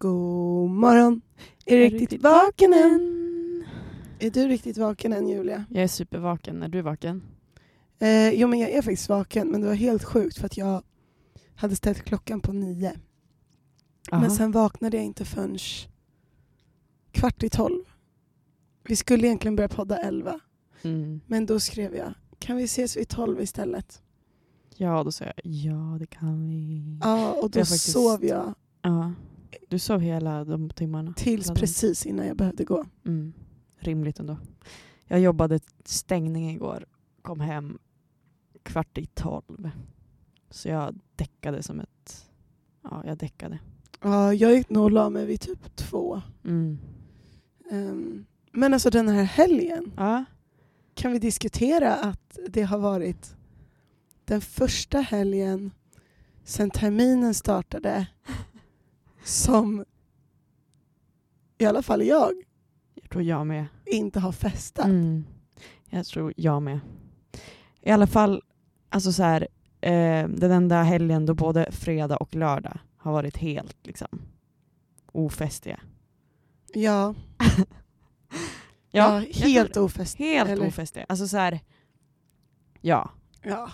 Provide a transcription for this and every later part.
God morgon. Är du riktigt vaken än? Är du riktigt vaken än Julia? Jag är supervaken. Är du vaken? Eh, jo men jag är faktiskt vaken men det var helt sjukt för att jag hade ställt klockan på nio. Aha. Men sen vaknade jag inte förrän kvart i tolv. Vi skulle egentligen börja podda elva. Mm. Men då skrev jag, kan vi ses vid tolv istället? Ja, då sa jag ja, det kan vi. Ja, och då Jag faktiskt- sov jag Ja. Du sov hela de timmarna? tills precis innan jag behövde gå. Mm. Rimligt ändå. Jag jobbade stängning igår. Kom hem kvart i tolv. Så jag däckade som ett... Ja, jag däckade. Ja, jag gick nog och la mig vid typ två. Mm. Ehm, men alltså den här helgen, Ja. kan vi diskutera att det har varit den första helgen sedan terminen startade som i alla fall jag Jag tror jag med. inte har festat. Mm. Jag tror jag med. I alla fall, alltså så här, eh, den enda helgen då både fredag och lördag har varit helt liksom ofestiga. Ja, Ja, ja, helt tror ofest. det. helt eller- ofestiga. Alltså så här, ja, Ja.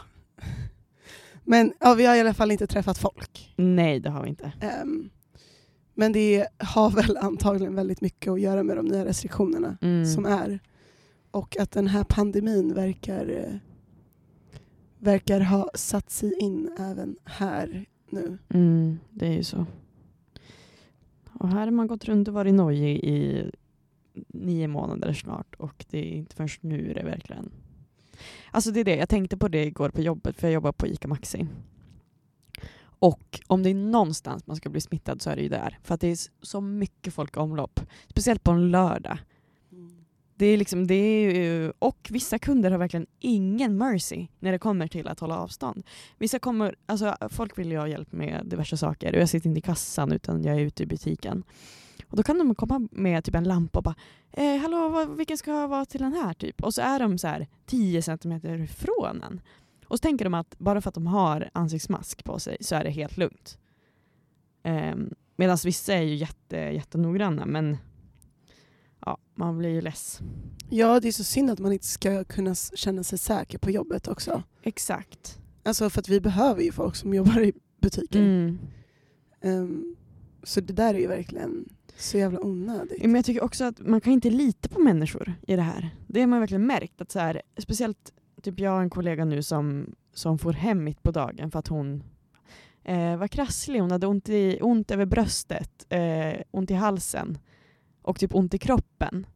Men ja, vi har i alla fall inte träffat folk. nej det har vi inte. Ehm, men det har väl antagligen väldigt mycket att göra med de nya restriktionerna Mm. som är. Och att den här pandemin verkar, verkar ha satt sig in även här nu. Mm, det är ju så. Och här har man gått runt och varit nojig i nio månader snart och det är inte först nu det verkligen... Alltså det är det, jag tänkte på det igår på jobbet för jag jobbar på ICA Maxi. Och om det är någonstans man ska bli smittad så är det ju där. För att det är så mycket folk i omlopp. Speciellt på en lördag. Det är liksom, det är ju, och vissa kunder har verkligen ingen mercy när det kommer till att hålla avstånd. Vissa kommer, alltså folk vill ju ha hjälp med diverse saker och jag sitter inte i kassan utan jag är ute i butiken. Och då kan de komma med typ en lampa och bara eh, “Hallå, vad, vilken ska jag vara till den här?” typ. Och så är de så här 10 centimeter ifrån en. Och så tänker de att bara för att de har ansiktsmask på sig så är det helt lugnt. Um, Medan vissa är ju jätte, jättenoggranna men ja, man blir ju less. Ja, det är så synd att man inte ska kunna känna sig säker på jobbet också. Exakt. Alltså för att vi behöver ju folk som jobbar i butiken. Mm. Ehm, så det där är ju verkligen så jävla onödigt. Men jag tycker också att man kan inte lita på människor i det här. Det har man verkligen märkt. Att så här, speciellt typ jag har en kollega nu som, som får hem mitt på dagen för att hon eh, var krasslig. Hon hade ont, i, ont över bröstet, eh, ont i halsen och typ ont i kroppen.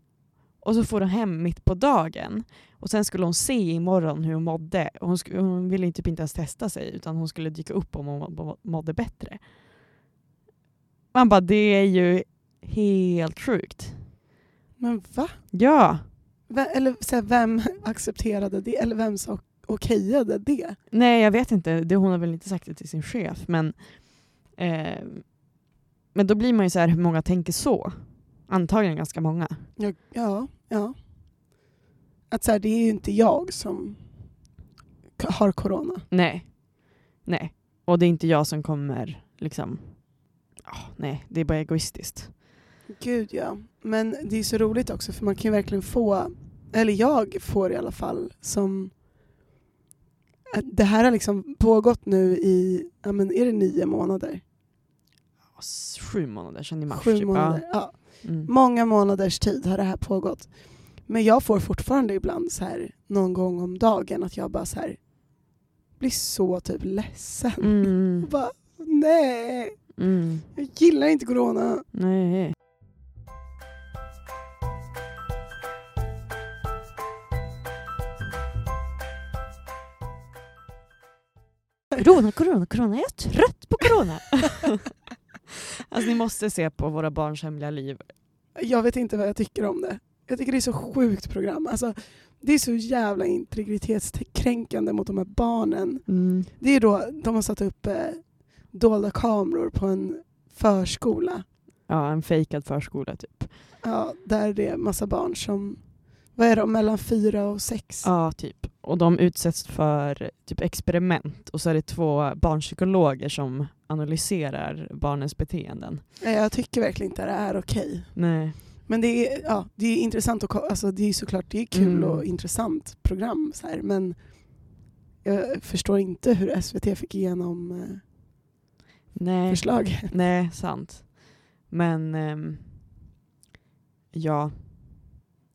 Och så får hon hem mitt på dagen. Och sen skulle hon se imorgon hur hon mådde. Och hon, sk- hon ville typ inte ens testa sig utan hon skulle dyka upp om hon må- mådde bättre. Man bara, det är ju helt sjukt. Men va? Ja. Eller så här, vem accepterade det? Eller vem sa okejade det? Nej, jag vet inte. Det, hon har väl inte sagt det till sin chef. Men, eh, men då blir man ju så här, hur många tänker så? Antagligen ganska många. Ja, ja. ja. Att så här, det är ju inte jag som har corona. Nej. Nej. Och det är inte jag som kommer liksom... ah, nej, det är bara egoistiskt. Gud ja. Men det är så roligt också för man kan ju verkligen få, eller jag får i alla fall, som det här har liksom pågått nu i, ja men är det nio månader? Sju månader sedan i mars. Sju typ. månader. Ja. Mm. Många månaders tid har det här pågått. Men jag får fortfarande ibland så här någon gång om dagen att jag bara så här blir så typ ledsen. Mm. Bara, nej, Mm. jag gillar inte corona. Nej. Corona, corona, corona. Jag är trött på corona. alltså ni måste se på våra barns hemliga liv. Jag vet inte vad jag tycker om det. Jag tycker det är så sjukt program. Alltså, det är så jävla integritetskränkande mot de här barnen. Mm. Det är då de har satt upp eh, dolda kameror på en förskola. Ja, en fejkad förskola typ. Ja, där det är massa barn som Vad är de, mellan fyra och sex? Ja, typ. Och de utsätts för typ experiment och så är det två barnpsykologer som analyserar barnens beteenden. Jag tycker verkligen inte det är okej. Nej. Men det är, ja, det är intressant och alltså, det är såklart det är kul Mm. och intressant program så här, men jag förstår inte hur SVT fick igenom eh, Nej. förslag. Nej, sant. Men ehm, ja,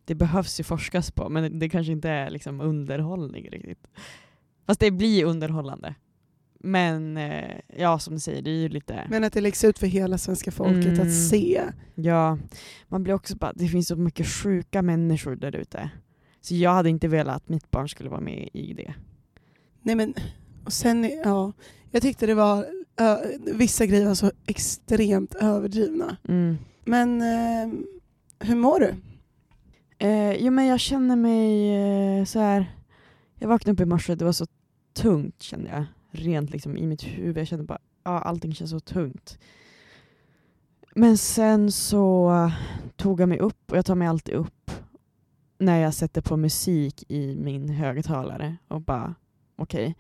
det behövs ju forskas på, men det kanske inte är liksom underhållning riktigt. Fast det blir underhållande. Men eh, ja, som du säger, det är ju lite... Men att det läggs ut för hela svenska folket Mm. att se. Ja, man blir också bara, det finns så mycket sjuka människor där ute. Så jag hade inte velat att mitt barn skulle vara med i det. Nej men, och sen, ja, jag tyckte det var, ö, vissa grejer var så extremt överdrivna. Mm. Men eh, hur mår du? Eh, jo men jag känner mig eh, så här. Jag vaknade upp i morse, det var så tungt kände jag. Rent liksom i mitt huvud. Jag kände bara, ja allting känns så tungt. Men sen så tog jag mig upp och jag tar mig alltid upp när jag sätter på musik i min högtalare och bara okej.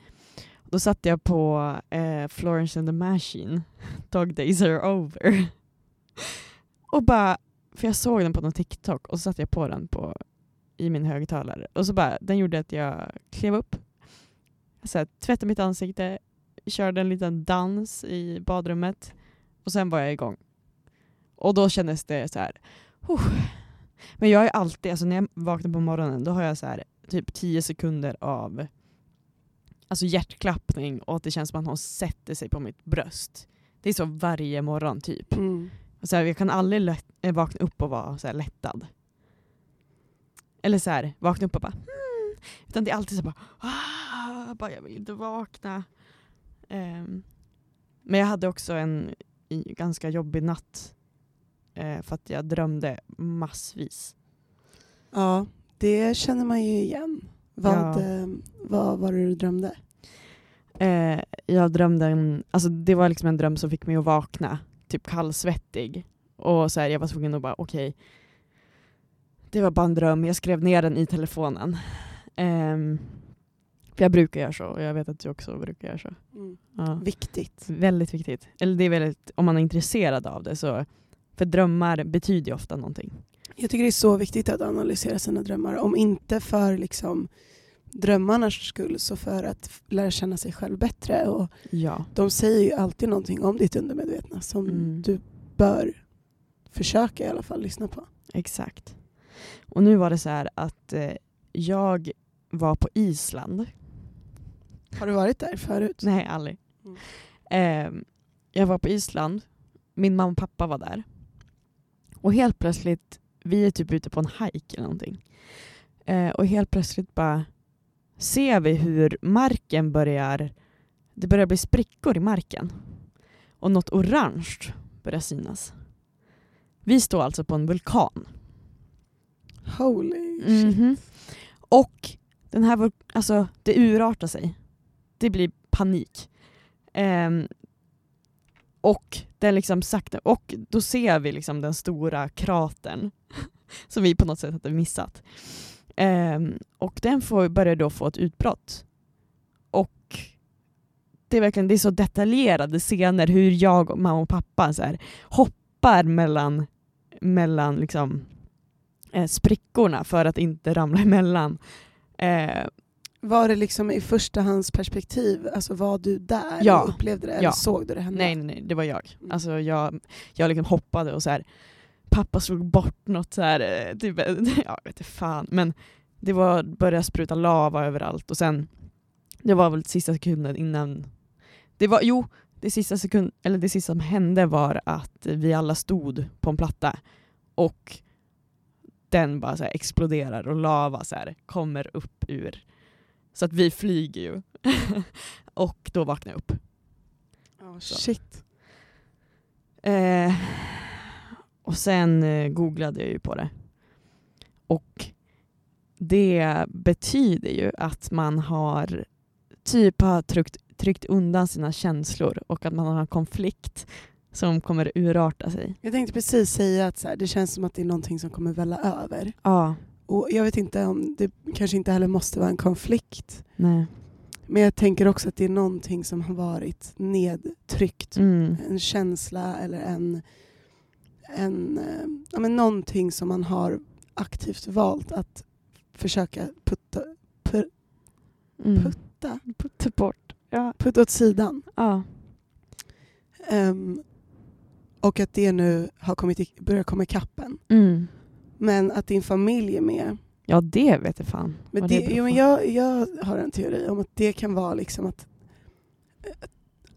Då satte jag på eh, Florence and the Machine, Dog Days Are Over. och bara, för jag såg den på någon TikTok och så satte jag på den på, i min högtalare. Och så bara, den gjorde att jag klev upp, så här, tvättade mitt ansikte, körde en liten dans i badrummet och sen var jag igång. Och då kändes det så här. oh. Men jag är alltid, alltså när jag vaknar på morgonen då har jag så här typ tio sekunder av alltså hjärtklappning och att det känns som att någon sätter sig på mitt bröst. Det är så varje morgon typ. Mm. Så här, jag kan aldrig lätt, eh, vakna upp och vara så här lättad. Eller så här, vakna upp och bara hmm. Utan det är alltid så bara, ah, bara jag vill inte vakna. Ehm, men jag hade också en ganska jobbig natt. eh, för att jag drömde massvis. Ja, det känner man ju igen. Vad, Ja. eh, vad var det du drömde? Eh, jag drömde en, alltså det var liksom en dröm som fick mig att vakna, typ kallsvettig. Och så här, jag var tvungen att bara okej, det var bara en dröm, jag skrev ner den i telefonen. Ehm, för jag brukar göra så, och jag vet att du också brukar göra så. Ja. Viktigt. Väldigt viktigt. Eller det är väldigt, om man är intresserad av det så, för drömmar betyder ju ofta någonting. Jag tycker det är så viktigt att analysera sina drömmar. Om inte för liksom drömmarnas skull så för att lära känna sig själv bättre. Och Ja. de säger ju alltid någonting om ditt undermedvetna som Mm. du bör försöka i alla fall lyssna på. Exakt. Och nu var det så här att eh, jag var på Island. Har du varit där förut? Nej, aldrig. Mm. Eh, jag var på Island, min mamma och pappa var där. Och helt plötsligt, vi är typ ute på en hike eller någonting. Eh, och helt plötsligt bara ser vi hur marken börjar, det börjar bli sprickor i marken. Och något orange börjar synas. Vi står alltså på en vulkan. Holy shit. Mhm. Och den här, alltså det urartar sig. Det blir panik. Ehm, och den liksom sakta, och då ser vi liksom den stora kratern som vi på något sätt hade missat. Ehm, och den får, börjar då få ett utbrott. Och det är verkligen det är så detaljerade scener hur jag och mamma och pappa så här, hoppar mellan, mellan liksom, eh, sprickorna för att inte ramla emellan. Eh, Var det liksom i förstahandsperspektiv, alltså var du där Ja. och upplevde det Ja. eller såg du det hända? nej, nej, nej, det var jag. Mm. Alltså jag, jag liksom hoppade och så här, pappa slog bort något så här, eh, typ, ja, jag vet inte fan, men det var, började spruta lava överallt och sen, det var väl sista sekunden innan, det var, jo, det sista, sekund, eller det sista som hände var att vi alla stod på en platta och den bara så exploderar och lava så här kommer upp ur. Så att vi flyger ju. och då vaknar jag upp. Oh, shit. Eh, och sen eh, googlade jag ju på det. Och det betyder ju att man har typ har tryckt, tryckt undan sina känslor och att man har en konflikt som kommer urarta sig. Jag tänkte precis säga att så här, det känns som att det är någonting som kommer välla över. Ja, Och jag vet inte om det kanske inte heller måste vara en konflikt. Nej. Men jag tänker också att det är någonting som har varit nedtryckt. Mm. En känsla eller en, en eh, ja, men någonting som man har aktivt valt att försöka putta, pu, Mm. putta, Putta bort. Ja. putta åt sidan. ja. Ehm, och att det nu har kommit i, börjar komma ikapp. Mm. Men att din familj är med. Ja, det vet jag fan. Men det, beror jo, men jag, jag har en teori om att det kan vara liksom att eh,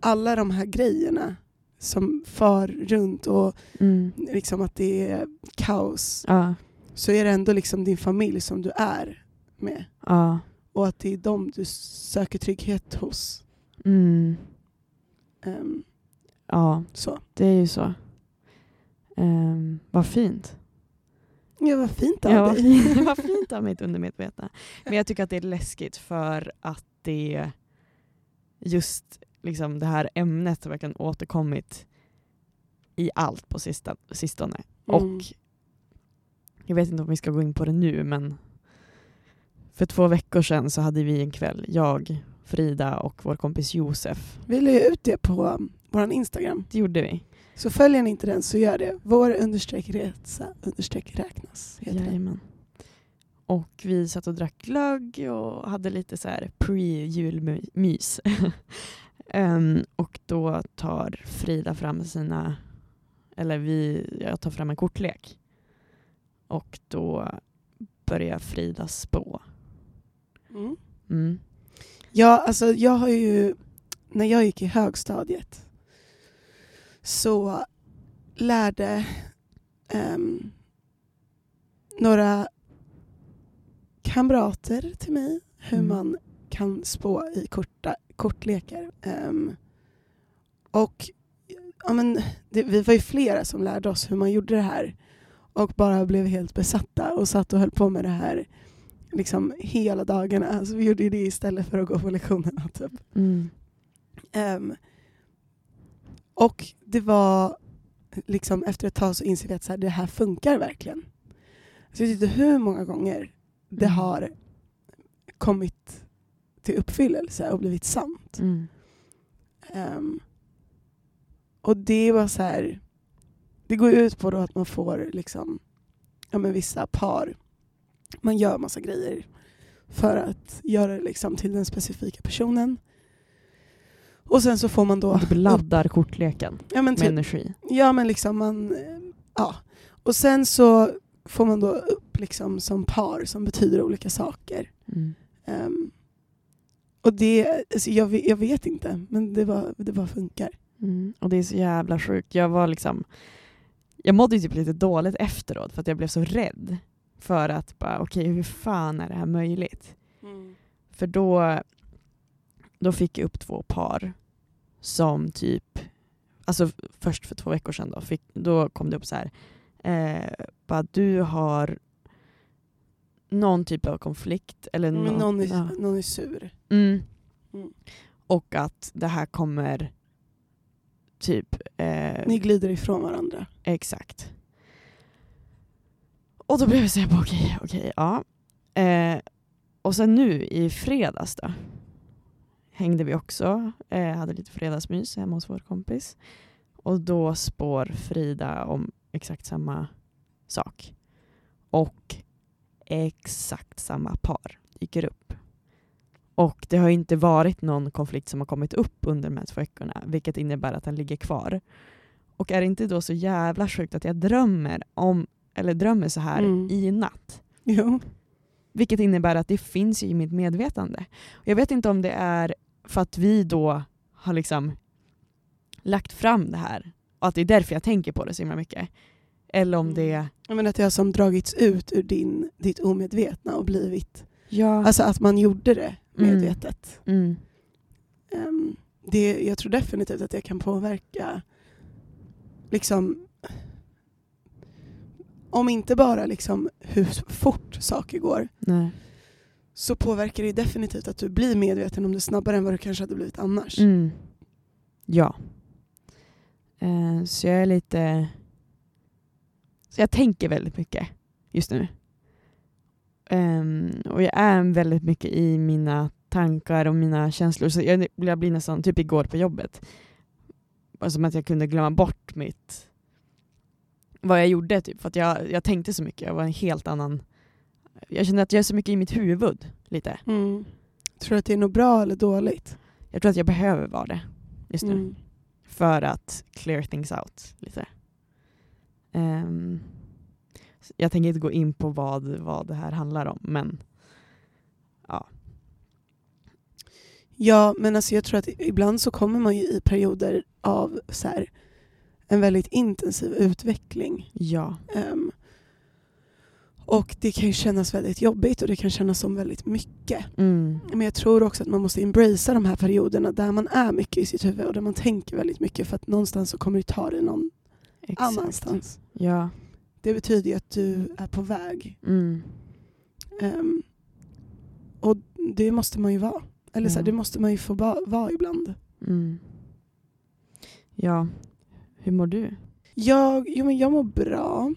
alla de här grejerna som far runt och Mm. liksom att det är kaos Ja. så är det ändå liksom din familj som du är med. Ja. Och att det är dem du söker trygghet hos. Mm. Ehm, Ja, så. det är ju så. Um, vad fint. Ja, vad fint av Ja, dig. vad fint av mitt undermedvetna. Men jag tycker att det är läskigt för att det just liksom det här ämnet har verkligen återkommit i allt på sistone. Mm. Och jag vet inte om vi ska gå in på det nu men för två veckor sedan så hade vi en kväll, jag, Frida och vår kompis Josef. Vi la ut det på um, vår Instagram. Det gjorde vi. Så följer ni inte den så gör det. Vår understreck resa understreck räknas. Heter det. Jajamän. Och vi satt och drack glögg och hade lite så här pre-julmys. Ehm, och då tar Frida fram sina, eller vi, jag tar fram en kortlek. Och då börjar Frida spå. Mm. Mm. Ja, alltså jag har ju, när jag gick i högstadiet så lärde ehm, några kamrater till mig hur Mm. man kan spå i korta, kortlekar. Ehm, och ja, men, det, vi var ju flera som lärde oss hur man gjorde det här och bara blev helt besatta och satt och höll på med det här liksom hela dagarna. Alltså, vi gjorde det istället för att gå på lektionerna. Typ. Mm. Ehm, och det var liksom efter ett tag så inser vi att så här, det här funkar verkligen. Så jag vet inte hur många gånger det Mm. har kommit till uppfyllelse och blivit sant. Mm. Ehm, och det var så här, det går ut på att man får liksom, ja men vissa par, man gör massa grejer för att göra det liksom till den specifika personen. Och sen så får man då... Du laddar kortleken Ja men, med typ, energi. ja men liksom man... Ja. Och sen så får man då upp liksom som par som betyder olika saker. Mm. Ehm, och det, alltså jag, vet- jag vet inte, men det bara, det bara funkar. Mm. Och det är så jävla sjukt. Jag var liksom jag mådde ju typ lite dåligt efteråt för att jag blev så rädd för att bara okej hur fan är det här möjligt? För då, då fick jag upp två par som typ, alltså först för två veckor sedan då, fick, då kom det upp så här, eh, bara du har någon typ av konflikt eller Men nå- någon, är, ja. någon är sur. Mm. Mm. Och att det här kommer typ... Eh, Ni glider ifrån varandra. Exakt. Och då blev jag såhär, okej, okej, ja. Eh, och sen nu i fredags då, hängde vi också, eh, hade lite fredagsmys hemma hos vår kompis. Och då spår Frida om exakt samma sak. Och exakt samma par dyker upp. Och det har inte varit någon konflikt som har kommit upp under de här två veckorna, vilket innebär att den ligger kvar. Och är det inte då så jävla sjukt att jag drömmer om, eller drömmer så här Mm. i natt? Jo. Vilket innebär att det finns i mitt medvetande. Och jag vet inte om det är för att vi då har liksom lagt fram det här och att det är därför jag tänker på det så himla mycket. Eller om Mm. det... Jag menar att det har som dragits ut ur din, ditt omedvetna och blivit... Ja. Alltså att man gjorde det Mm. Medvetet. mm. Ehm, det, jag tror definitivt att det kan påverka liksom om inte bara liksom hur fort saker går Nej. så påverkar det definitivt att du blir medveten om det snabbare än vad du kanske hade blivit annars. Mm. Ja. Eh, så jag är lite... Så jag tänker väldigt mycket just nu. Ehm, och jag är väldigt mycket i mina tankar och mina känslor. Så jag, jag blir nästan, typ igår på jobbet, var som att jag kunde glömma bort mitt vad jag gjorde. Typ. För att jag, jag tänkte så mycket, jag var en helt annan... Jag kände att jag är så mycket i mitt huvud. lite. Mm. Tror du att det är något bra eller dåligt? Jag tror att jag behöver vara det just nu. Mm. För att clear things out lite. Så jag tänker inte gå in på vad, vad det här handlar om, men ja. Ja, men alltså jag tror att ibland så kommer man ju i perioder av så här, en väldigt intensiv utveckling. Ja. Ehm, och det kan ju kännas väldigt jobbigt och det kan kännas som väldigt mycket. Mm. Men jag tror också att man måste embracea de här perioderna där man är mycket i sitt huvud och där man tänker väldigt mycket för att någonstans så kommer det ta dig någon Exakt. annanstans. Ja. Det betyder ju att du är på väg. Mm. Ehm, och det måste man ju vara. Eller så här, det måste man ju få vara ibland. Mm. Ja. Hur mår du? Jag, jo, men jag mår bra.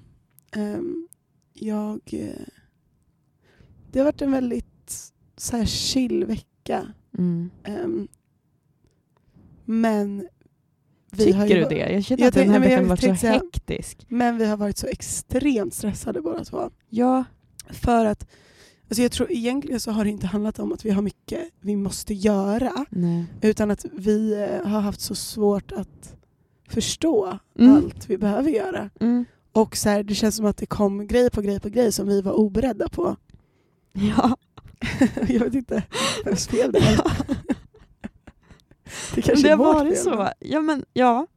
Ehm, jag... eh, det har varit en väldigt så här, chill vecka. Mm. Ehm, men... vi har Tycker ju du det? Jag känner Jag att den här veckan varit så säga- hektisk. Men vi har varit så extremt stressade båda två. Ja. För att alltså jag tror egentligen så har det inte handlat om att vi har mycket vi måste göra. Nej. Utan att vi eh, har haft så svårt att förstå Mm. allt vi behöver göra. Mm. Och så här, det känns som att det kom grej på grej på grej som vi var oberedda på. Ja. jag vet inte vems fel det är. det kanske det har vårt varit så. Ja men ja.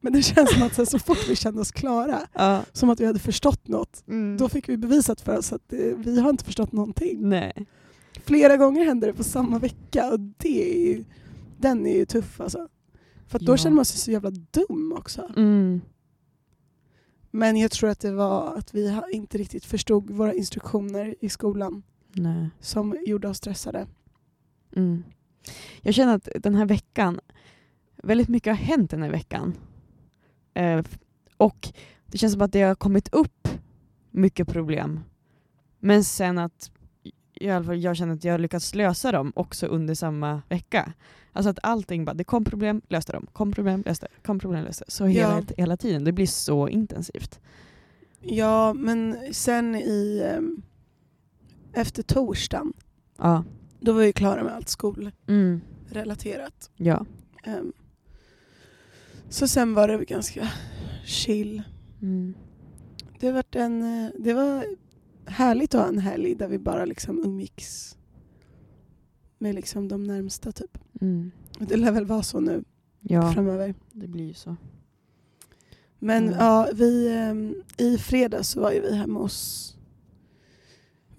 Men det känns som att så, fort vi kände oss klara, ja. som att vi hade förstått något, Mm. då fick vi bevisat för oss att eh, vi har inte förstått någonting. Nej. Flera gånger hände det på samma vecka och det är den är ju tuff alltså. För då Ja. känner man sig så jävla dum också. Mm. Men jag tror att det var att vi inte riktigt förstod våra instruktioner i skolan Nej. som gjorde oss stressade. Mm. Jag känner att den här veckan, väldigt mycket har hänt den här veckan. Eh, och det känns som att det har kommit upp mycket problem. Men sen att i alla fall jag känner att jag har lyckats lösa dem också under samma vecka. Alltså att allting bara, det kom problem, löste dem, kom problem, löste, kom problem, löste. Så hela, Ja. hela tiden, det blir så intensivt. Ja, men sen i ehm, efter torsdagen, Ja. Då var vi klara med allt skolrelaterat. Mm. Ja. Ehm, så sen var det ganska chill. Mm. Det varit en, eh, det var härligt att ha en helg där vi bara liksom umgicks med liksom de närmsta typ. Mm. Det lär väl vara så nu Ja, framöver. det blir ju så. Men Mm. ja, vi, ehm, i fredags så var ju vi hemma hos...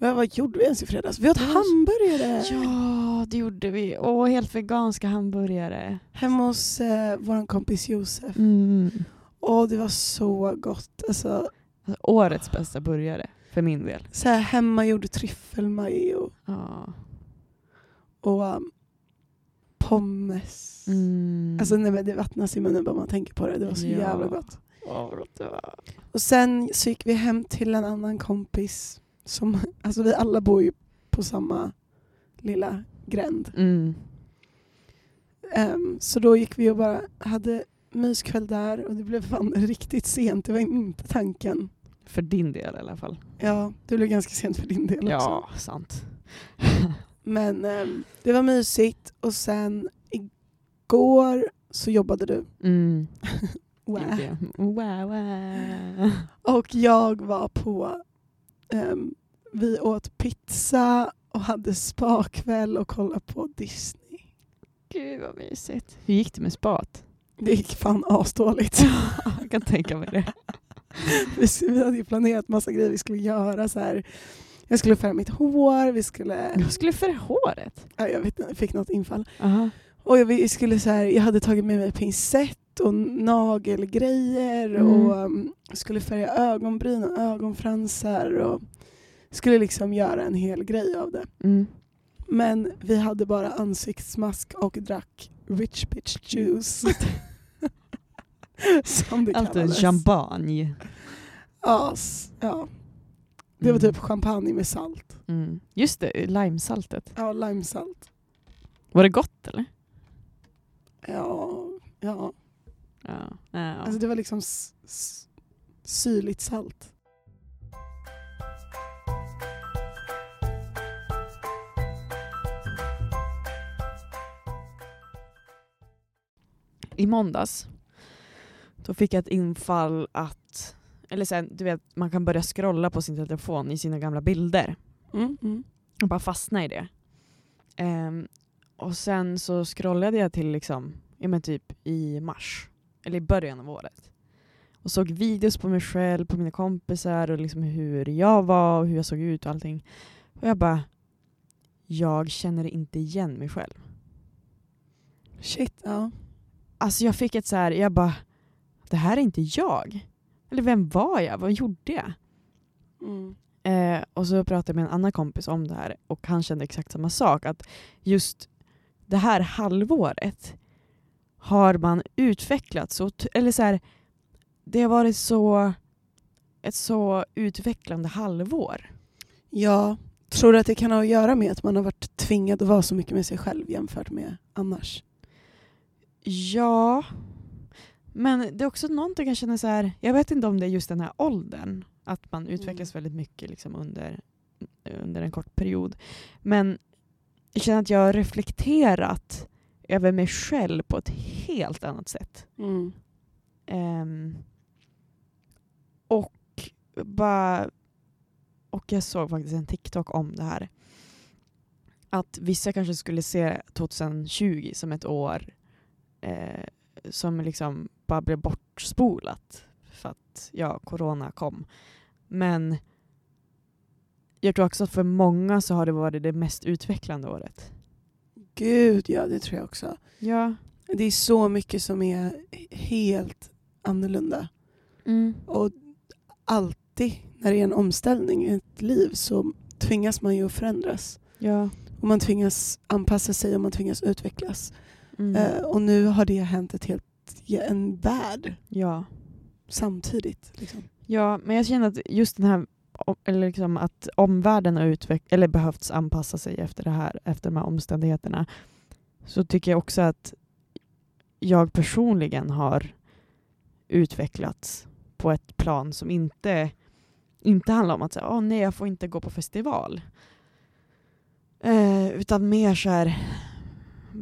Vad, vad gjorde vi ens i fredags? Vi åt hamburgare! Ja, det gjorde vi. Åh, helt veganska hamburgare. Hemma hos eh, vår kompis Josef. Mm. Det var så gott. Alltså, Alltså, årets bästa burgare, för min del. så här hemmagjord tryffelmajo Ja. och um, pommes. Mm. Alltså nej, men det vattnas i munnen bara man tänker på det. Det var så Ja. jävla gott. Åh, vad gott det var. Och sen så gick vi hem till en annan kompis. Som, alltså vi alla bor ju på samma lilla gränd. Mm. Ehm, så då gick vi och bara hade myskväll där och det blev fan riktigt sent. Det var inte tanken. För din del i alla fall. Ja, det blev ganska sent för din del också. Ja, sant. Men ehm, det var mysigt och sen igår så jobbade du. Mm. Wow. Wow, wow. Och jag var på, ehm, vi åt pizza och hade spakväll och kollade på Disney. Gud vad mysigt. Hur gick det med spat? Det gick fan asdåligt. Jag kan tänka mig det. vi, vi hade ju planerat massa grejer vi skulle göra. Så här. Jag skulle färga mitt hår, vi skulle... Jag skulle för håret. Ja, jag vet, jag fick något infall. Aha. Och jag, vi skulle så här, jag hade tagit med mig pincett och nagelgrejer Mm. och um, skulle färga ögonbryn och ögonfransar och skulle liksom göra en hel grej av det. Mm. Men vi hade bara ansiktsmask och drack rich bitch juice. Som det Allt kallades. champagne. Ja, ja. Det var Mm. typ champagne med salt. Mm. Just det, limesaltet. Ja, limesalt. Var det gott eller? Ja, ja. Ja. ja. Alltså det var liksom syrligt salt. I måndags då fick jag ett infall att, eller sen, du vet, man kan börja scrolla på sin telefon i sina gamla bilder Mm, mm. och bara fastna i det. Ehm, och sen så scrollade jag till liksom, ja men typ i mars, eller i början av året. Och såg videos på mig själv, på mina kompisar och liksom hur jag var och hur jag såg ut och allting. Och jag bara, jag känner inte igen mig själv. Shit, ja. Alltså jag fick ett så här, jag bara, det här är inte jag. Eller vem var jag? Vad gjorde jag? Mm. Eh, och så pratade jag med en annan kompis om det här och han kände exakt samma sak. Att just det här halvåret har man utvecklats. T- eller så här, det har varit så ett så utvecklande halvår. Ja, tror du att det kan ha att göra med att man har varit tvingad att vara så mycket med sig själv jämfört med annars? Ja, men det är också någonting jag känner så här, jag vet inte om det är just den här åldern, att man utvecklas väldigt mycket liksom under, under en kort period. Men jag känner att jag har reflekterat över mig själv på ett helt annat sätt. Mm. Ehm, och bara och jag såg faktiskt en TikTok om det här. Att vissa kanske skulle se 2020 som ett år eh, som liksom bara blev bortspolat för att ja, corona kom. Men jag tror också att för många så har det varit det mest utvecklande året. Gud ja, det tror jag också. Ja. Det är så mycket som är helt annorlunda. Mm. Och alltid när det är en omställning i ett liv så tvingas man ju att förändras. Ja. Och man tvingas anpassa sig och man tvingas utvecklas. Mm. Eh, och nu har det hänt ett helt, en värld ja. samtidigt. Liksom. Ja, men jag känner att just den här eller liksom att omvärlden har utveck- eller behövts anpassa sig efter det här, efter de här omständigheterna, så tycker jag också att jag personligen har utvecklats på ett plan som inte, inte handlar om att säga, åh nej, jag får inte gå på festival. Eh, utan mer så här,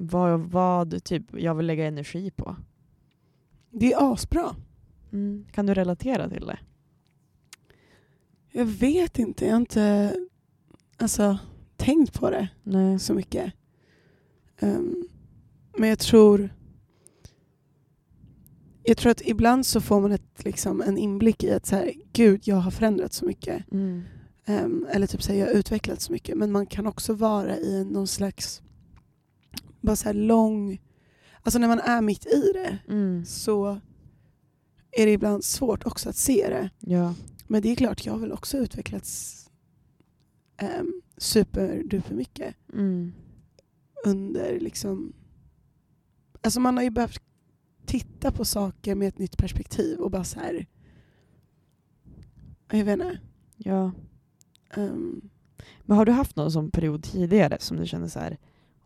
vad, vad typ jag vill lägga energi på. Det är asbra. Mm. Kan du relatera till det? Jag vet inte, jag har inte alltså, tänkt på det Nej. så mycket. Ehm, men jag tror jag tror att ibland så får man ett, liksom, en inblick i att så här, gud, jag har förändrats så mycket. Mm. Ehm, eller typ så här, jag har utvecklats så mycket. Men man kan också vara i någon slags bara så här lång... Alltså när man är mitt i det Mm. så är det ibland svårt också att se det. Ja. Men det är klart, jag har väl också utvecklats um, superduper mycket Mm. under liksom... Alltså man har ju behövt titta på saker med ett nytt perspektiv och bara så här... Jag vet inte. ja. ehm, Men har du haft någon sån period tidigare som du kände så här,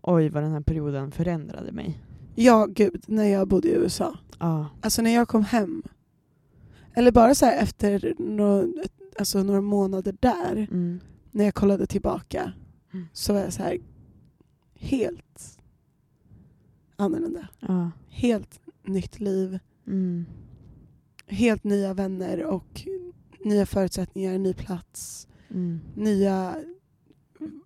oj vad den här perioden förändrade mig? ja, gud, när jag bodde i USA. Ja. Alltså när jag kom hem, eller bara så här efter några, alltså några månader där, Mm. när jag kollade tillbaka, Mm. så var jag så här helt annorlunda. Ja. Helt nytt liv, Mm. helt nya vänner och nya förutsättningar, ny plats, Mm. nya...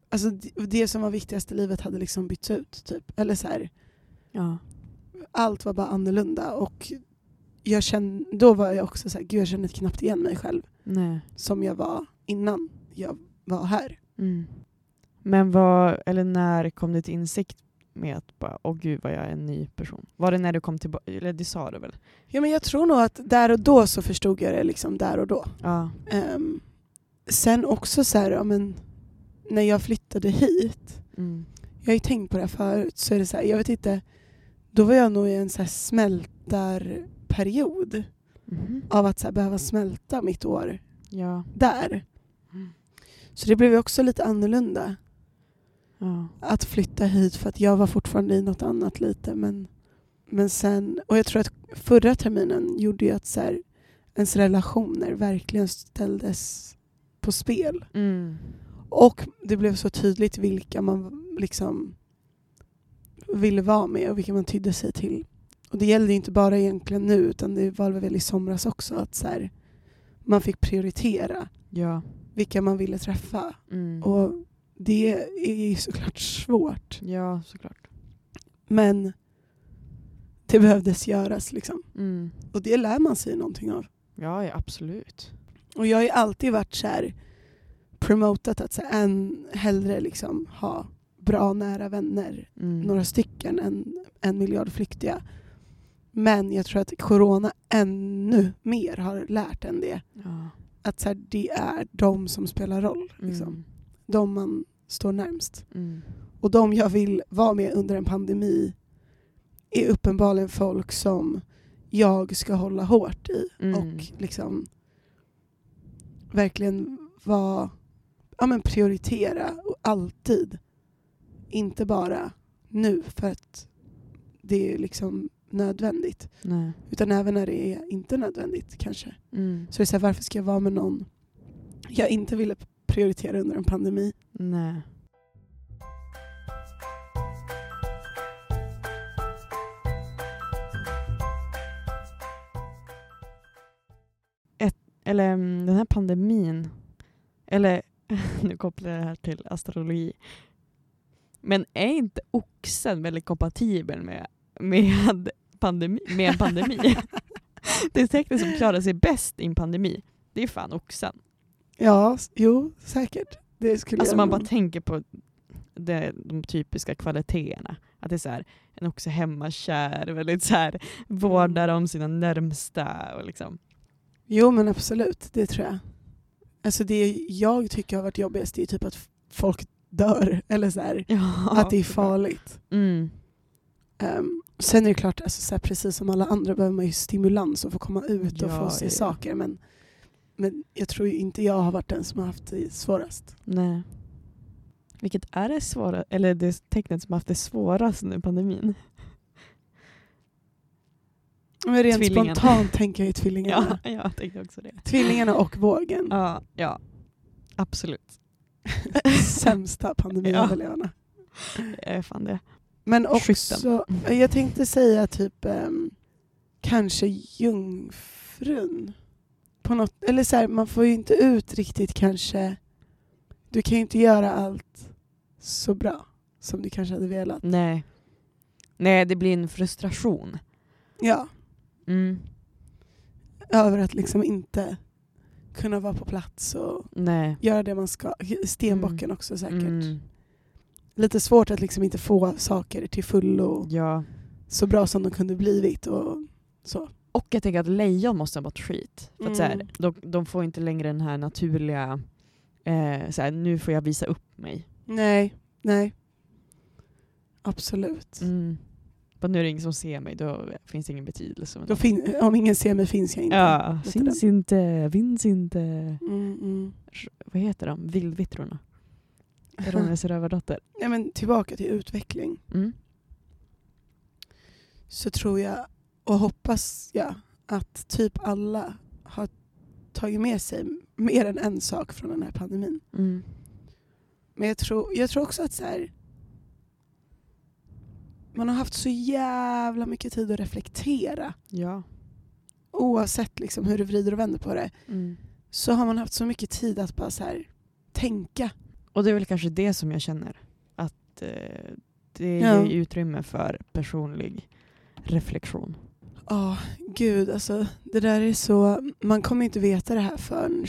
Alltså det- som var viktigast i livet hade liksom bytts ut. Typ. Eller så här, Ja. allt var bara annorlunda. Och jag kände, då var jag också så här, gud jag kände knappt igen mig själv Nej. som jag var innan jag var här. Mm. Men vad, eller när kom du till insikt med att bara, åh gud vad jag är en ny person? Var det när du kom tillbaka, eller det sa du väl? Ja, men jag tror nog att där och då så förstod jag det liksom där och då. Ja. Ehm, sen också så här, ja, men, när jag flyttade hit, Mm. jag har ju tänkt på det här förut, så är det så här, jag vet inte, då var jag nog i en så här smältarperiod Mhm. av att så här behöva smälta mitt år Ja. där. Mm. Så det blev också lite annorlunda Ja. att flytta hit för att jag var fortfarande i något annat lite. Men, men sen, och jag tror att förra terminen gjorde ju att så här, ens relationer verkligen ställdes på spel. Mm. Och det blev så tydligt vilka man liksom ville vara med och vilka man tydde sig till. Och det gällde inte bara egentligen nu utan det var väl i somras också att så här, man fick prioritera Ja. vilka man ville träffa. Mm. Och det är ju såklart svårt. ja, såklart. Men det behövdes göras liksom. Mm. Och det lär man sig någonting av. Ja, ja, absolut. Och jag har ju alltid varit så här promotat att så än hellre liksom ha bra nära vänner, Mm. några stycken, än en miljard flyktiga. Men jag tror att corona ännu mer har lärt en det. Ja. Att så här, det är de som spelar roll. Liksom. Mm. De man står närmst. Mm. Och de jag vill vara med under en pandemi är uppenbarligen folk som jag ska hålla hårt i Mm. och liksom verkligen vara, ja men prioritera och alltid. Inte bara nu för att det är liksom nödvändigt Nej. utan även när det är inte nödvändigt kanske. Mm. Så det är så här, varför ska jag vara med någon jag inte ville prioritera under en pandemi? Nej. Ett, eller mm, den här pandemin, eller nu kopplar jag det här till astrologi, men är inte oxen väldigt kompatibel med, med, pandemi, med en pandemi? det är tecknet som klarar sig bäst i en pandemi, det är fan oxen. Ja, jo säkert. Det skulle Alltså man bara tänker på det, de typiska kvaliteterna. Att det är så här, en också hemmakär, väldigt så här, vårdar om sina närmsta. Och liksom. Jo men absolut, det tror jag. Alltså det jag tycker har varit jobbigast är typ att folk dör. Eller så här, ja, att det är farligt. Mm. Um, sen är det klart, alltså så här, precis som alla andra behöver man ju stimulans och få komma ut och Ja, få se ja. saker. Men, men jag tror inte jag har varit den som har haft det svårast. Nej. Vilket är det svåra, eller det tecknet som har haft det svårast under pandemin? Men rent Tvillingarna. spontant tänker jag ju tvillingarna. Ja, jag tänkte också det. Tvillingarna och vågen. Ja, ja. absolut. Sämsta pandemiöverlevarna. Jag är fan det. Men också, Skytten. jag tänkte säga typ ehm, kanske jungfrun. På något, eller så här, man får ju inte ut riktigt kanske, du kan ju inte göra allt så bra som du kanske hade velat. Nej. Nej, det blir en frustration. Ja, Mm. över att liksom inte kunna vara på plats och Nej. göra det man ska. Stenbocken också säkert. Mm. Lite svårt att liksom inte få saker till fullo Ja. så bra som de kunde blivit och så. Och jag tänker att lejon måste ha mått skit. För att så här, Mm. de, de får inte längre den här naturliga, eh, så här, nu får jag visa upp mig. Nej, nej. Absolut. Mm. Bara nu är det ingen som ser mig, då finns det ingen betydelse. Då fin- om ingen ser mig finns jag inte. ja, syns inte, finns inte. Mm, mm. Vad heter de? Vildvittrorna? Ronjas rövardotter. Nej, men tillbaka till utveckling. Mm. Så tror jag och hoppas jag att typ alla har tagit med sig mer än en sak från den här pandemin. Mm. Men jag tror, jag tror också att så här, man har haft så jävla mycket tid att reflektera. Ja. Oavsett liksom hur du vrider och vänder på det. Mm. Så har man haft så mycket tid att bara så här, tänka. Och det är väl kanske det som jag känner. Att eh, det Ja. ger utrymme för personlig reflektion. Ja, gud alltså. Det där är så... Man kommer inte veta det här förrän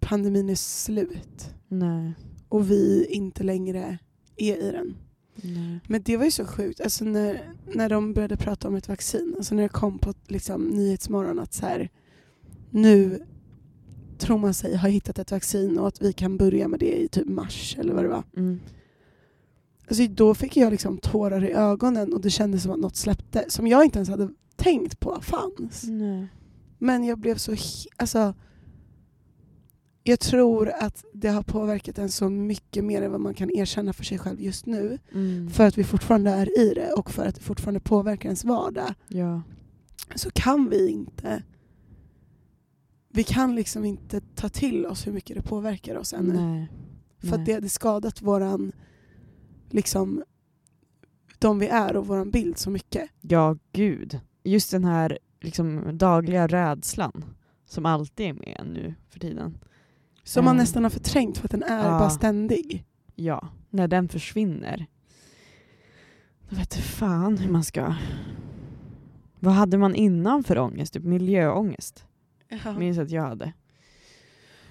pandemin är slut. Nej. Och vi inte längre är i den. Nej. Men det var ju så sjukt. Alltså när, när de började prata om ett vaccin. Alltså när det kom på liksom, Nyhetsmorgon att så här, nu tror man sig ha hittat ett vaccin och att vi kan börja med det i typ mars eller vad det var. Mm. Alltså då fick jag liksom tårar i ögonen och det kändes som att något släppte som jag inte ens hade tänkt på fanns. Nej. Men jag blev så... Alltså, jag tror att det har påverkat en så mycket mer än vad man kan erkänna för sig själv just nu. Mm. För att vi fortfarande är i det och för att det fortfarande påverkar ens vardag. Ja. Så kan vi inte vi kan liksom inte ta till oss hur mycket det påverkar oss ännu. Nej. För att Nej. det hade skadat våran, liksom, de vi är och våran bild så mycket. Ja, gud. Just den här liksom, dagliga rädslan som alltid är med nu för tiden. Som man Mm. nästan har förträngt för att den är Ja. bara ständig. Ja, när den försvinner. Då vet du fan hur man ska... Vad hade man innan för ångest? Typ miljöångest? Minns att jag hade.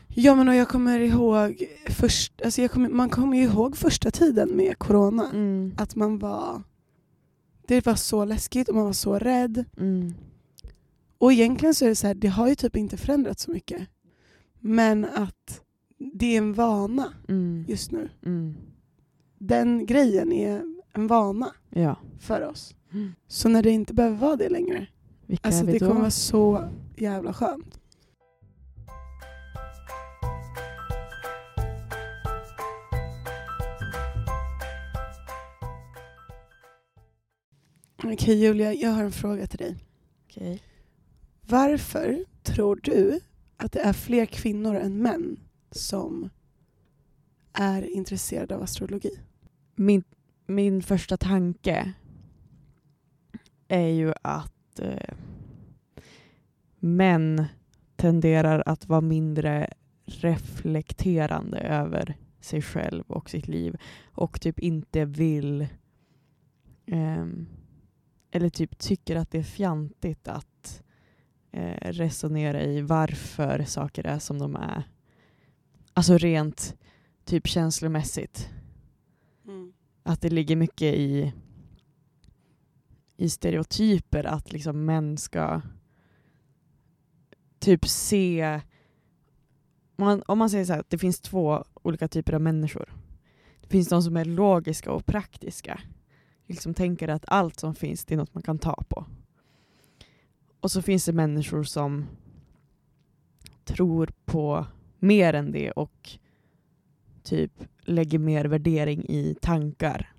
Ja men och jag kommer ihåg, först, alltså jag kommer, man kommer ju ihåg första tiden med corona. Mm. Att man var, det var så läskigt och man var så rädd. Mm. Och egentligen så är det så här, det har ju typ inte förändrats så mycket. Men att det är en vana Mm. just nu. Mm. Den grejen är en vana Ja. för oss. Mm. Så när det inte behöver vara det längre, Vilka alltså det då? kommer vara så jävla skönt. Okej Julia, jag har en fråga till dig. Okej. Varför tror du att det är fler kvinnor än män som är intresserade av astrologi? Min, min första tanke är ju att eh, män tenderar att vara mindre reflekterande över sig själv och sitt liv och typ inte vill eh, eller typ tycker att det är fjantigt att eh, resonera i varför saker är som de är. Alltså rent typ känslomässigt. Att det ligger mycket i, i stereotyper att liksom män ska typ se... Om man, om man säger så här, att det finns två olika typer av människor. Det finns de som är logiska och praktiska. Liksom tänker att allt som finns det är något man kan ta på. Och så finns det människor som tror på mer än det och typ lägger mer värdering i tankar.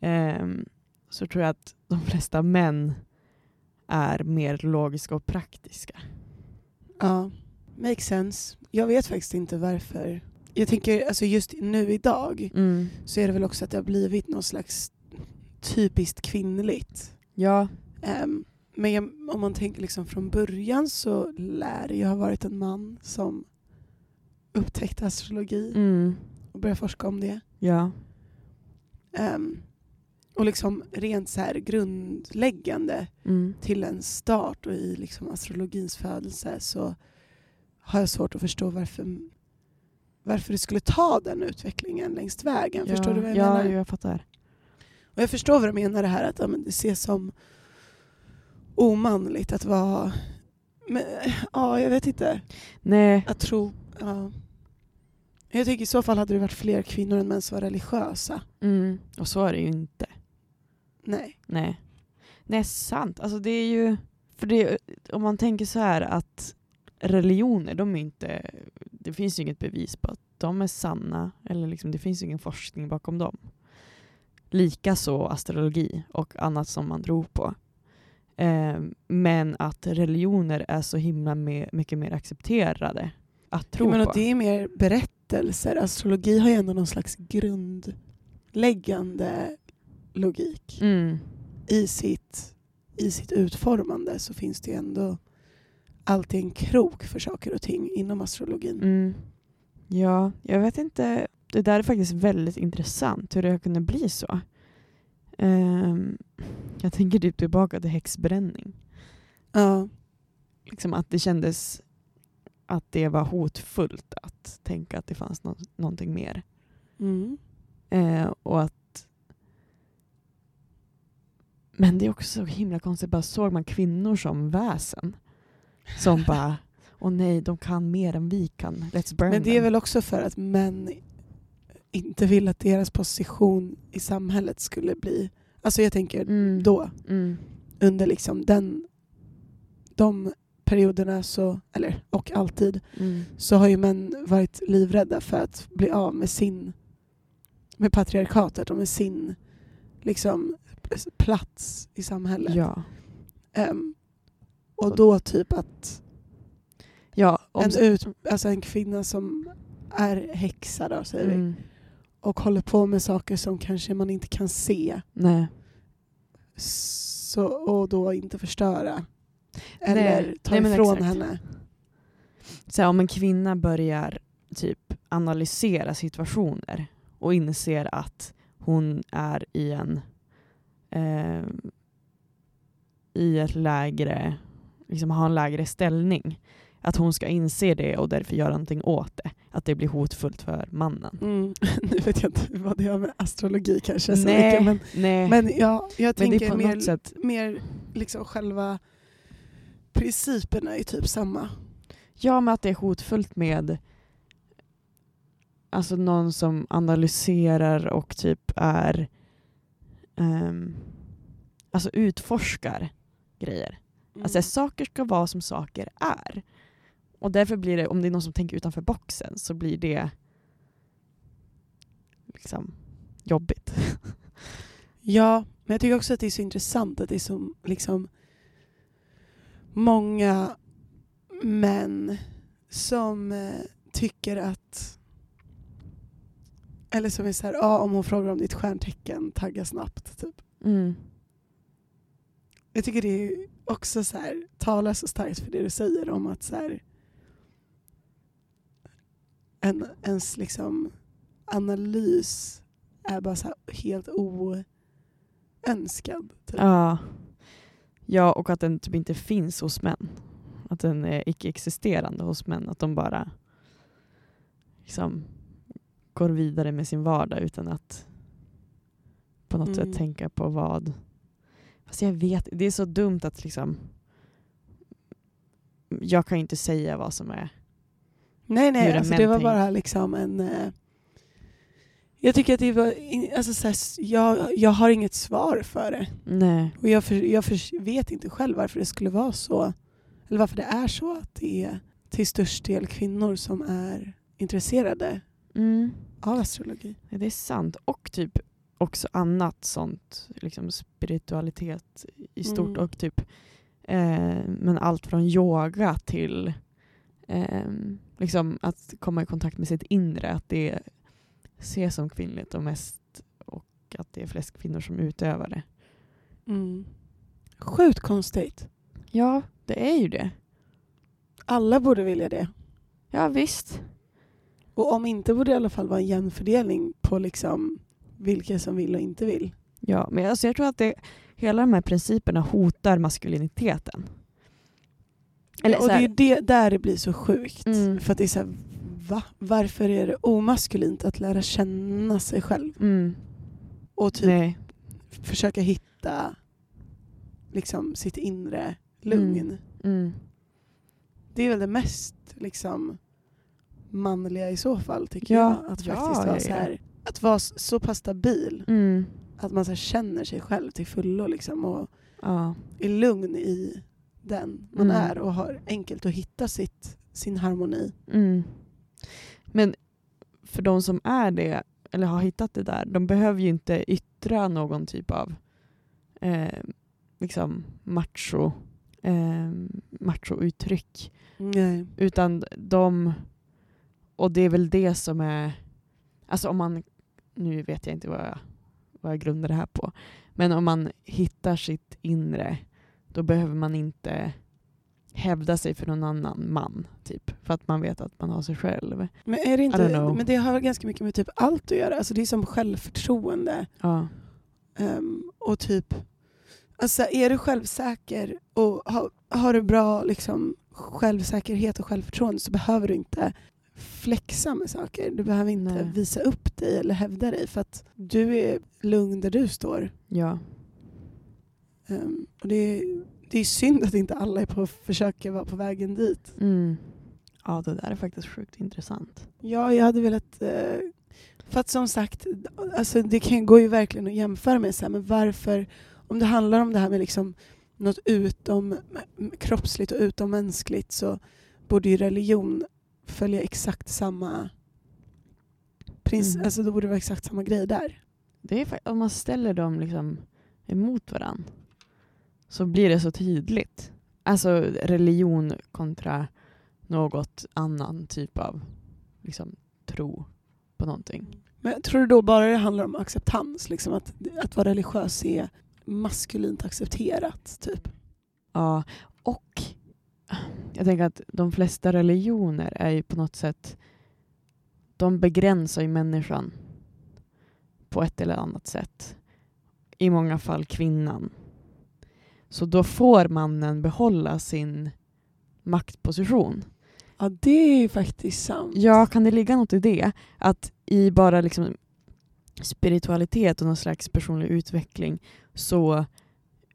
Ehm, så tror jag att de flesta män är mer logiska och praktiska. Ja, makes sense. Jag vet faktiskt inte varför. Jag tänker alltså just nu idag Mm. så är det väl också att det har blivit något slags typiskt kvinnligt. Ja. Ehm, men jag, om man tänker liksom från början så lär det ju ha varit en man som upptäckte astrologi Mm. och började forska om det. Ja. Ehm, och liksom rent så här grundläggande Mm. till en start och i liksom astrologins födelse så har jag svårt att förstå varför, varför det skulle ta den utvecklingen längs vägen. ja. Förstår du vad jag ja, menar? jo, jag fattar. Och jag förstår vad du menar det här att ja, men det ses som omanligt att vara... Men, ja, jag vet inte. Nej. Att tro... Ja. Jag tycker i så fall hade det varit fler kvinnor än män som var religiösa. Mm. Och så är det ju inte. Nej. Nej. Nej, sant. Alltså det är ju... För det, om man tänker så här att religioner, de är inte... Det finns ju inget bevis på att de är sanna. Eller liksom, det finns ju ingen forskning bakom dem. Likaså astrologi och annat som man tror på. Eh, men att religioner är så himla me- mycket mer accepterade att tro menar, på. det är mer berättelser. Astrologi har ju ändå någon slags grundläggande logik. Mm. I, sitt, I sitt utformande så finns det ju ändå alltid en krok för saker och ting inom astrologin. Mm. Ja, jag vet inte. Det där är faktiskt väldigt intressant hur det har kunnat bli så. Ehm, jag tänker typ tillbaka till häxbränning. Ja. Liksom att det kändes att det var hotfullt att tänka att det fanns nå- någonting mer. Mm. Eh, och att men det är också så himla konstigt, bara såg man kvinnor som väsen? Som bara, åh nej, de kan mer än vi kan. Let's burn Men det är them." väl också för att män inte vill att deras position i samhället skulle bli... Alltså jag tänker Mm. då, Mm. under liksom den, de perioderna, så, eller, och alltid, Mm. så har ju män varit livrädda för att bli av med sin med patriarkatet och med sin liksom, plats i samhället. Ja. Ehm, och då typ att Ja, en, ut, alltså en kvinna som är häxa då, säger vi, mm. Och håller på med saker som kanske man inte kan se Nej. så, och då inte förstöra. Eller Nej, ta nej, ifrån henne. Så här, om en kvinna börjar typ analysera situationer och inser att hon är i en eh, i ett lägre, liksom har en lägre ställning. Att hon ska inse det och därför göra någonting åt det. Att det blir hotfullt för mannen. Mm. nu vet jag inte vad det har med astrologi kanske så Nej, mycket, men, nej. men ja, jag Men tänker mer, sätt, mer liksom själva principerna är typ samma. ja men att det är hotfullt med alltså någon som analyserar och typ är ehm, alltså utforskar grejer. Alltså saker ska vara som saker är. Och därför blir det, om det är någon som tänker utanför boxen så blir det liksom jobbigt. Ja, men jag tycker också att det är så intressant att det är så liksom många män som eh, tycker att eller som är såhär, ja om hon frågar om ditt stjärntecken, tagga snabbt. Typ. Mm. Jag tycker det är också så här, talar så starkt för det du säger om att så här, en, ens liksom analys är bara så helt oönskad. Typ. Ja. ja, och att den typ inte finns hos män. Att den är icke-existerande hos män. Att de bara liksom går vidare med sin vardag utan att på något Mm. sätt tänka på vad... Fast jag vet, det är så dumt att liksom... Jag kan inte säga vad som är... Nej nej, alltså det var tänker. bara liksom en... Eh, jag tycker att det var... Alltså så här, jag, jag har inget svar för det. Nej. Och jag, för, jag för, vet inte själv varför det skulle vara så. Eller varför det är så att det är till störst del kvinnor som är intresserade Mm. av astrologi. Ja, det är sant. Och typ också annat sånt, liksom spiritualitet i stort. Mm. Och typ, eh, men allt från yoga till eh, liksom att komma i kontakt med sitt inre. Att det ses som kvinnligt och mest och att det är flest kvinnor som utövar det. Mm. Sjukt konstigt. Ja, det är ju det. Alla borde vilja det. Ja, visst. Och om inte borde det i alla fall vara en jämn fördelning på liksom vilka som vill och inte vill. Ja, men alltså jag tror att det, hela de här principerna hotar maskuliniteten. Eller och det är det där det blir så sjukt. Mm. För att det är så här, va? Varför är det omaskulint att lära känna sig själv? Mm. Och typ Nej. försöka hitta liksom sitt inre lugn. Mm. Det är väl det mest liksom manliga i så fall tycker Ja. jag. Att faktiskt ja, vara så här, att vara så pass stabil Mm. att man så här känner sig själv till fullo liksom och Ja. är lugn i den man Mm. är och har enkelt att hitta sitt, sin harmoni. Mm. Men för de som är det, eller har hittat det där, de behöver ju inte yttra någon typ av eh, liksom macho, eh, machouttryck. Nej. Utan de, och det är väl det som är, alltså om man, nu vet jag inte vad jag, vad jag grundar det här på, men om man hittar sitt inre, då behöver man inte hävda sig för någon annan man, typ. För att man vet att man har sig själv. Men, är det inte, men det har ganska mycket med typ allt att göra. Alltså det är som självförtroende. Ja. ehm, och typ, alltså är du självsäker och har, har du bra liksom, självsäkerhet och självförtroende så behöver du inte flexa med saker. Du behöver inte Nej. visa upp dig eller hävda dig för att du är lugn där du står. Ja. Ehm, och det är, det är synd att inte alla är på försöker vara på vägen dit. Mm. Ja, det där är faktiskt sjukt intressant. Ja, jag hade velat... Eh, för att som sagt, alltså det kan, går ju verkligen att jämföra med så här, men varför, om det handlar om det här med liksom något utom kroppsligt och utommänskligt så borde ju religion följa exakt samma prins, Mm. alltså då borde det vara exakt samma grej där. Det är, om man ställer dem liksom emot varandra så blir det så tydligt. Alltså religion kontra något annan typ av liksom, tro på någonting. Men jag tror du då bara det handlar om acceptans? Liksom att, att vara religiös är maskulint accepterat? Typ. Ja, och jag tänker att de flesta religioner är ju på något sätt, de begränsar ju människan på ett eller annat sätt. I många fall kvinnan. Så då får mannen behålla sin maktposition. Ja, det är ju faktiskt sant. Ja, kan det ligga något i det? Att i bara liksom spiritualitet och någon slags personlig utveckling så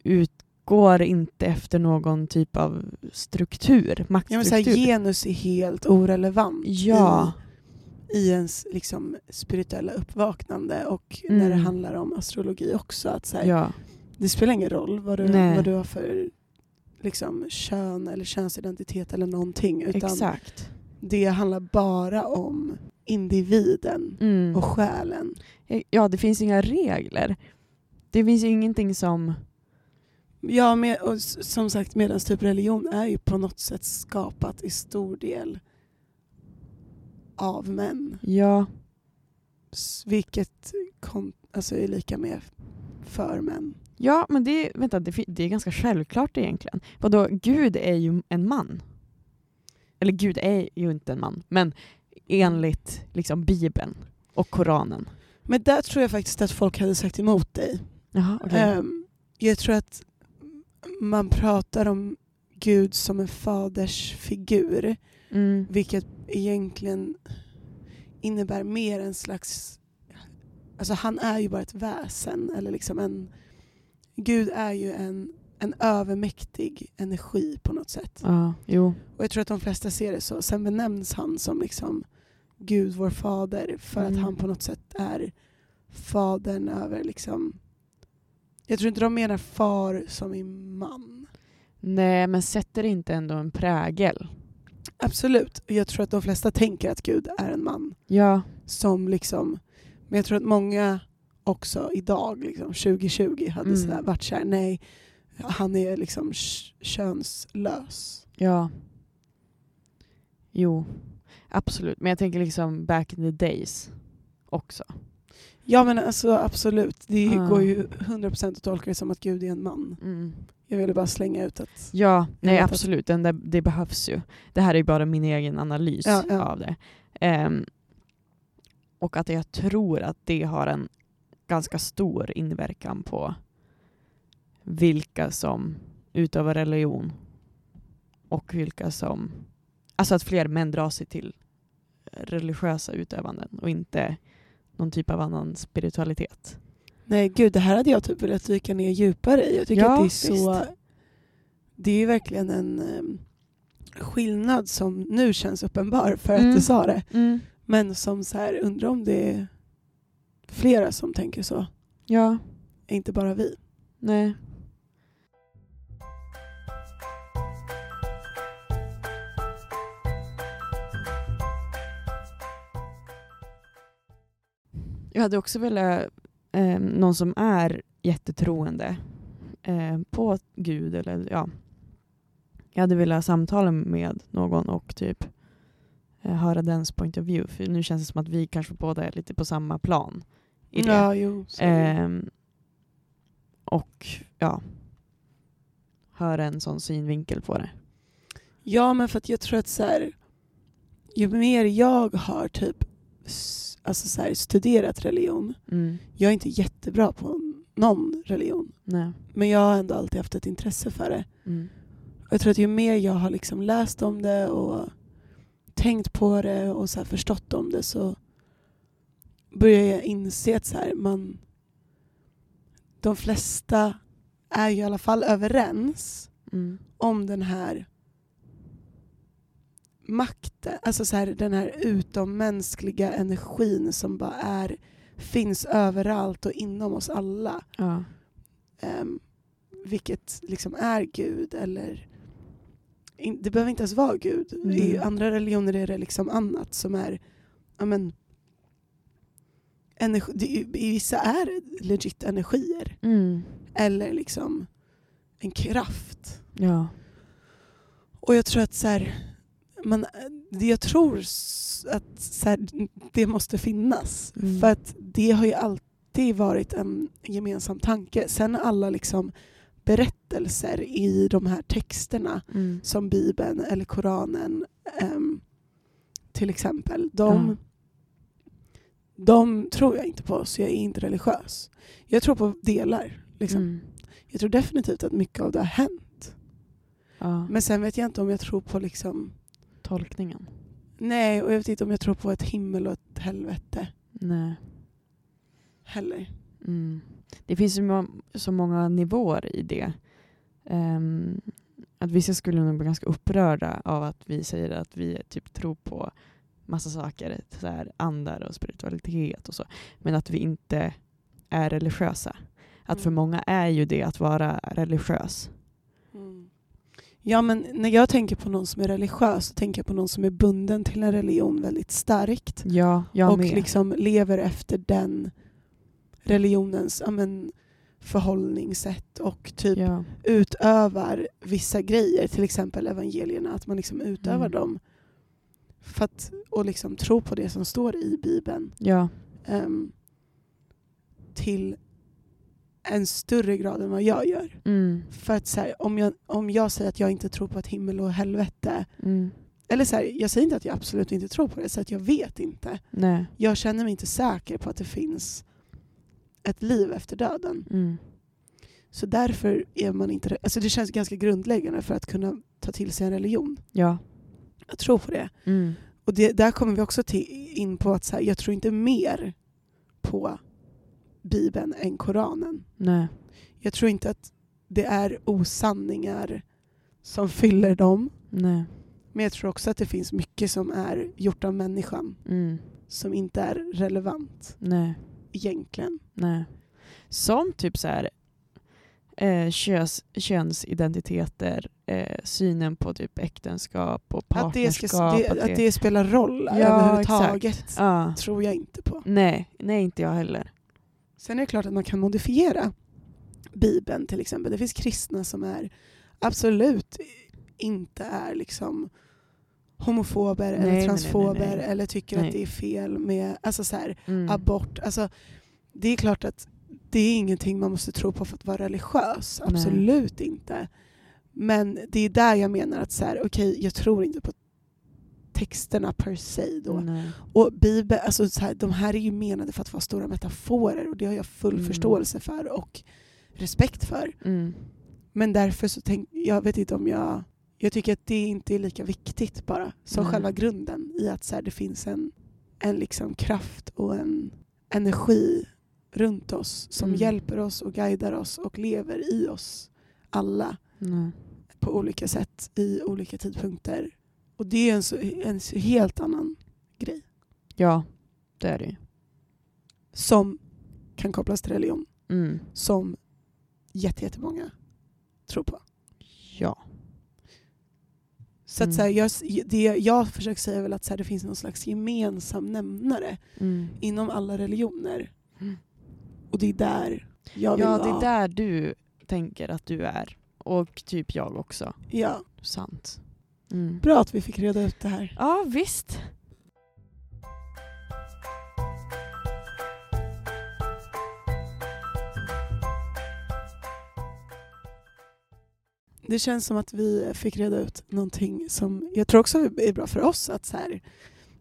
utgår inte efter någon typ av struktur, Ja, men här, maktstruktur. genus är helt orelevant Ja, i, i ens liksom, spirituella uppvaknande och Mm. när det handlar om astrologi också. Att, så här, ja, Det spelar ingen roll vad du, Nej. vad du har för liksom, kön eller könsidentitet eller någonting. Utan exakt. det handlar bara om individen Mm. och själen. Ja, det finns inga regler. Det finns ju ingenting som... Ja, med, och som sagt medan typ religion är ju på något sätt skapat i stor del av män. Ja, Vilket kon- alltså är lika med för män. ja men det, vänta, det, det är ganska självklart egentligen. Vadå, Gud är ju en man. Eller Gud är ju inte en man, men enligt liksom Bibeln och Koranen. Men där tror jag faktiskt att folk hade sagt emot dig. Jaha, okej. Ehm, jag tror att man pratar om Gud som en fadersfigur. Mm. Vilket egentligen innebär mer en slags... Alltså han är ju bara ett väsen. Eller liksom en, Gud är ju en, en övermäktig energi på något sätt. Ja, jo. Och jag tror att de flesta ser det så. Sen benämns han som liksom Gud vår fader för Mm. att han på något sätt är fadern över liksom... Jag tror inte de menar far som i man. Nej, men sätter inte ändå en prägel? Absolut. Jag tror att de flesta tänker att Gud är en man. Ja, som liksom, men jag tror att många också idag, liksom, 2020, hade Mm. sådär varit såhär, nej, han är liksom könslös. ja. Jo, absolut. Men jag tänker liksom back in the days också. Ja men alltså absolut, det Ah. går ju 100% att tolka det som att Gud är en man. Mm. Jag ville bara slänga ut att, Ja, nej vet att- absolut. Den där, det behövs ju. Det här är ju bara min egen analys Ja, ja. av det. Ehm, och att jag tror att det har en ganska stor inverkan på vilka som utövar religion och vilka som... Alltså att fler män drar sig till religiösa utövanden och inte någon typ av annan spiritualitet. nej gud det här hade jag typ velat dyka ner djupare i. Jag tycker Ja, att det är så, visst. det är verkligen en em, skillnad som nu känns uppenbar för att Mm. du sa det. Men som så här, undrar om det är flera som tänker så. Ja, Inte bara vi. nej. Jag hade också velat eh, någon som är jättetroende eh, på Gud eller ja. Jag hade velat samtala med någon och typ höra dens point of view. För nu känns det som att vi kanske båda är lite på samma plan i det. Ja, jo. Ehm, och ja, höra en sån synvinkel på det. Ja, men för att jag tror att så här, ju mer jag har typ alltså så här, studerat religion, Mm. jag är inte jättebra på någon religion, Nej. men jag har ändå alltid haft ett intresse för det. Mm. Jag tror att ju mer jag har liksom läst om det och tänkt på det och så förstått om det så börjar jag inse att så här, man, de flesta är ju i alla fall överens Mm. om den här makten, alltså så här, den här utommänskliga energin som bara är, finns överallt och inom oss alla. Ja. Ehm, vilket liksom är Gud eller in, det behöver inte ens vara Gud. Mm. I andra religioner är det liksom annat som är ja, men, energi, det, I vissa är det legit energier Mm. eller liksom en kraft. Ja. Och jag tror att så här, man, jag tror att så här, det måste finnas. Mm. För att det har ju alltid varit en gemensam tanke. Sen alla liksom berättelser i de här texterna Mm. som Bibeln eller Koranen ehm, till exempel. De, Ja. de tror jag inte på så jag är inte religiös. Jag tror på delar. Liksom. Mm. Jag tror definitivt att mycket av det har hänt. Ja. Men sen vet jag inte om jag tror på liksom Tolkningen. Nej, och jag vet inte om jag tror på ett himmel och ett helvete Nej. heller. Mm. Det finns ju så många nivåer i det. Ehm, att vissa skulle nog bli ganska upprörda av att vi säger att vi typ tror på massa saker, så här andar och spiritualitet och så. Men att vi inte är religiösa. Att för Mm. många är ju det att vara religiös. Ja, men när jag tänker på någon som är religiös så tänker jag på någon som är bunden till en religion väldigt starkt. Ja, och med. liksom lever efter den religionens ja, men, förhållningssätt och typ ja. utövar vissa grejer, till exempel evangelierna, att man liksom utövar Mm. dem för att, och liksom tror på det som står i Bibeln. ja. ehm, till en större grad än vad jag gör. Mm. För att så här, om, jag, om jag säger att jag inte tror på ett himmel och helvete, Mm. eller så här, jag säger inte att jag absolut inte tror på det, så att jag vet inte. Nej. Jag känner mig inte säker på att det finns ett liv efter döden. Mm. Så därför är man inte... Alltså det känns ganska grundläggande för att kunna ta till sig en religion. Ja. Att tro på det. Mm. Och det, där kommer vi också till, in på att så här, jag tror inte mer på Bibeln än Koranen. Nej. Jag tror inte att det är osanningar som fyller dem. Nej. Men jag tror också att det finns mycket som är gjort av människan Mm. som inte är relevant Nej. Egentligen. Nej. Som typ så här eh, köns, könsidentiteter, eh, synen på typ äktenskap och Att det, partnerskap. ska, det, att det spelar roll Ja, överhuvudtaget. Ja. tror jag inte på. Nej, nej inte jag heller. Sen är det klart att man kan modifiera Bibeln till exempel. Det finns kristna som är absolut inte är liksom homofober Nej, eller transfober nej, nej. eller tycker att det är fel med alltså så här, Mm. abort. Alltså, det är klart att det är ingenting man måste tro på för att vara religiös. Absolut inte. Men det är där jag menar att så här, okej, jag tror inte på texterna per se. Då. Nej. Och Bibeln, alltså så här, de här är ju menade för att vara stora metaforer och det har jag full Mm. förståelse för och respekt för. Mm. Men därför så tänk, jag vet inte om jag... Jag tycker att det inte är lika viktigt bara som Nej. själva grunden i att så här, det finns en, en liksom kraft och en energi runt oss som Mm. hjälper oss och guidar oss och lever i oss alla Nej. på olika sätt i olika tidpunkter. Och det är en, så, en så helt annan grej Ja, det är det ju. som kan kopplas till religion Mm. som jätte- jättemånga tror på. Ja. Så att Mm. så här, jag, det jag försöker säga är väl att så här, det finns någon slags gemensam nämnare Mm. inom alla religioner. Mm. Och det är där jag vill Ja, det är där du tänker att du är. Och typ jag också. Ja. Sant. Mm. Bra att vi fick reda ut det här. Ja, visst. Det känns som att vi fick reda ut någonting som jag tror också är bra för oss. att så här,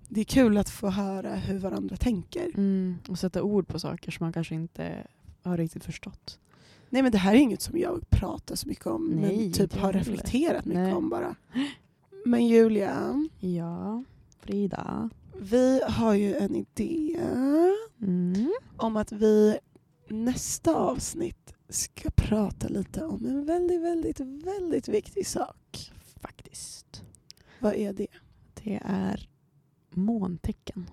Det är kul att få höra hur varandra tänker. Mm. Och sätta ord på saker som man kanske inte har riktigt förstått. Nej men det här är inget som jag pratar så mycket om Nej, men typ har reflekterat mycket Nej. om bara. Men Julia, Ja, Frida. vi har ju en idé Mm. om att vi nästa avsnitt ska prata lite om en väldigt, väldigt, väldigt viktig sak. Faktiskt. Vad är det? Det är måntecken.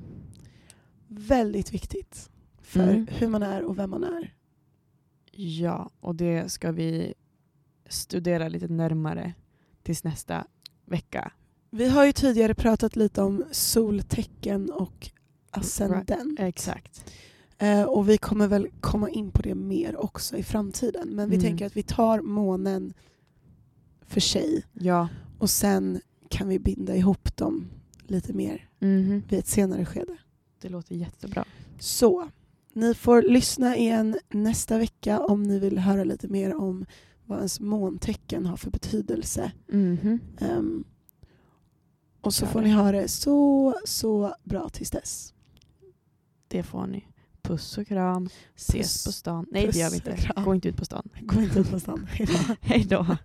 Väldigt viktigt för Mm. hur man är och vem man är. Ja, och det ska vi studera lite närmare tills nästa vecka. Vi har ju tidigare pratat lite om soltecken och ascendent. Exakt. Eh, och vi kommer väl komma in på det mer också i framtiden. Men vi Mm. tänker att vi tar månen för sig Ja. och sen kan vi binda ihop dem lite mer Mhm. vid ett senare skede. Det låter jättebra. Så, ni får lyssna igen nästa vecka om ni vill höra lite mer om vad ens måntecken har för betydelse. Mhm. Ehm, och så får ni ha det så, så bra tills dess. Det får ni. Puss och kram. Ses Puss. på stan. Nej det gör vi Puss inte. Gå inte ut på stan. Gå inte ut på stan. Hej då.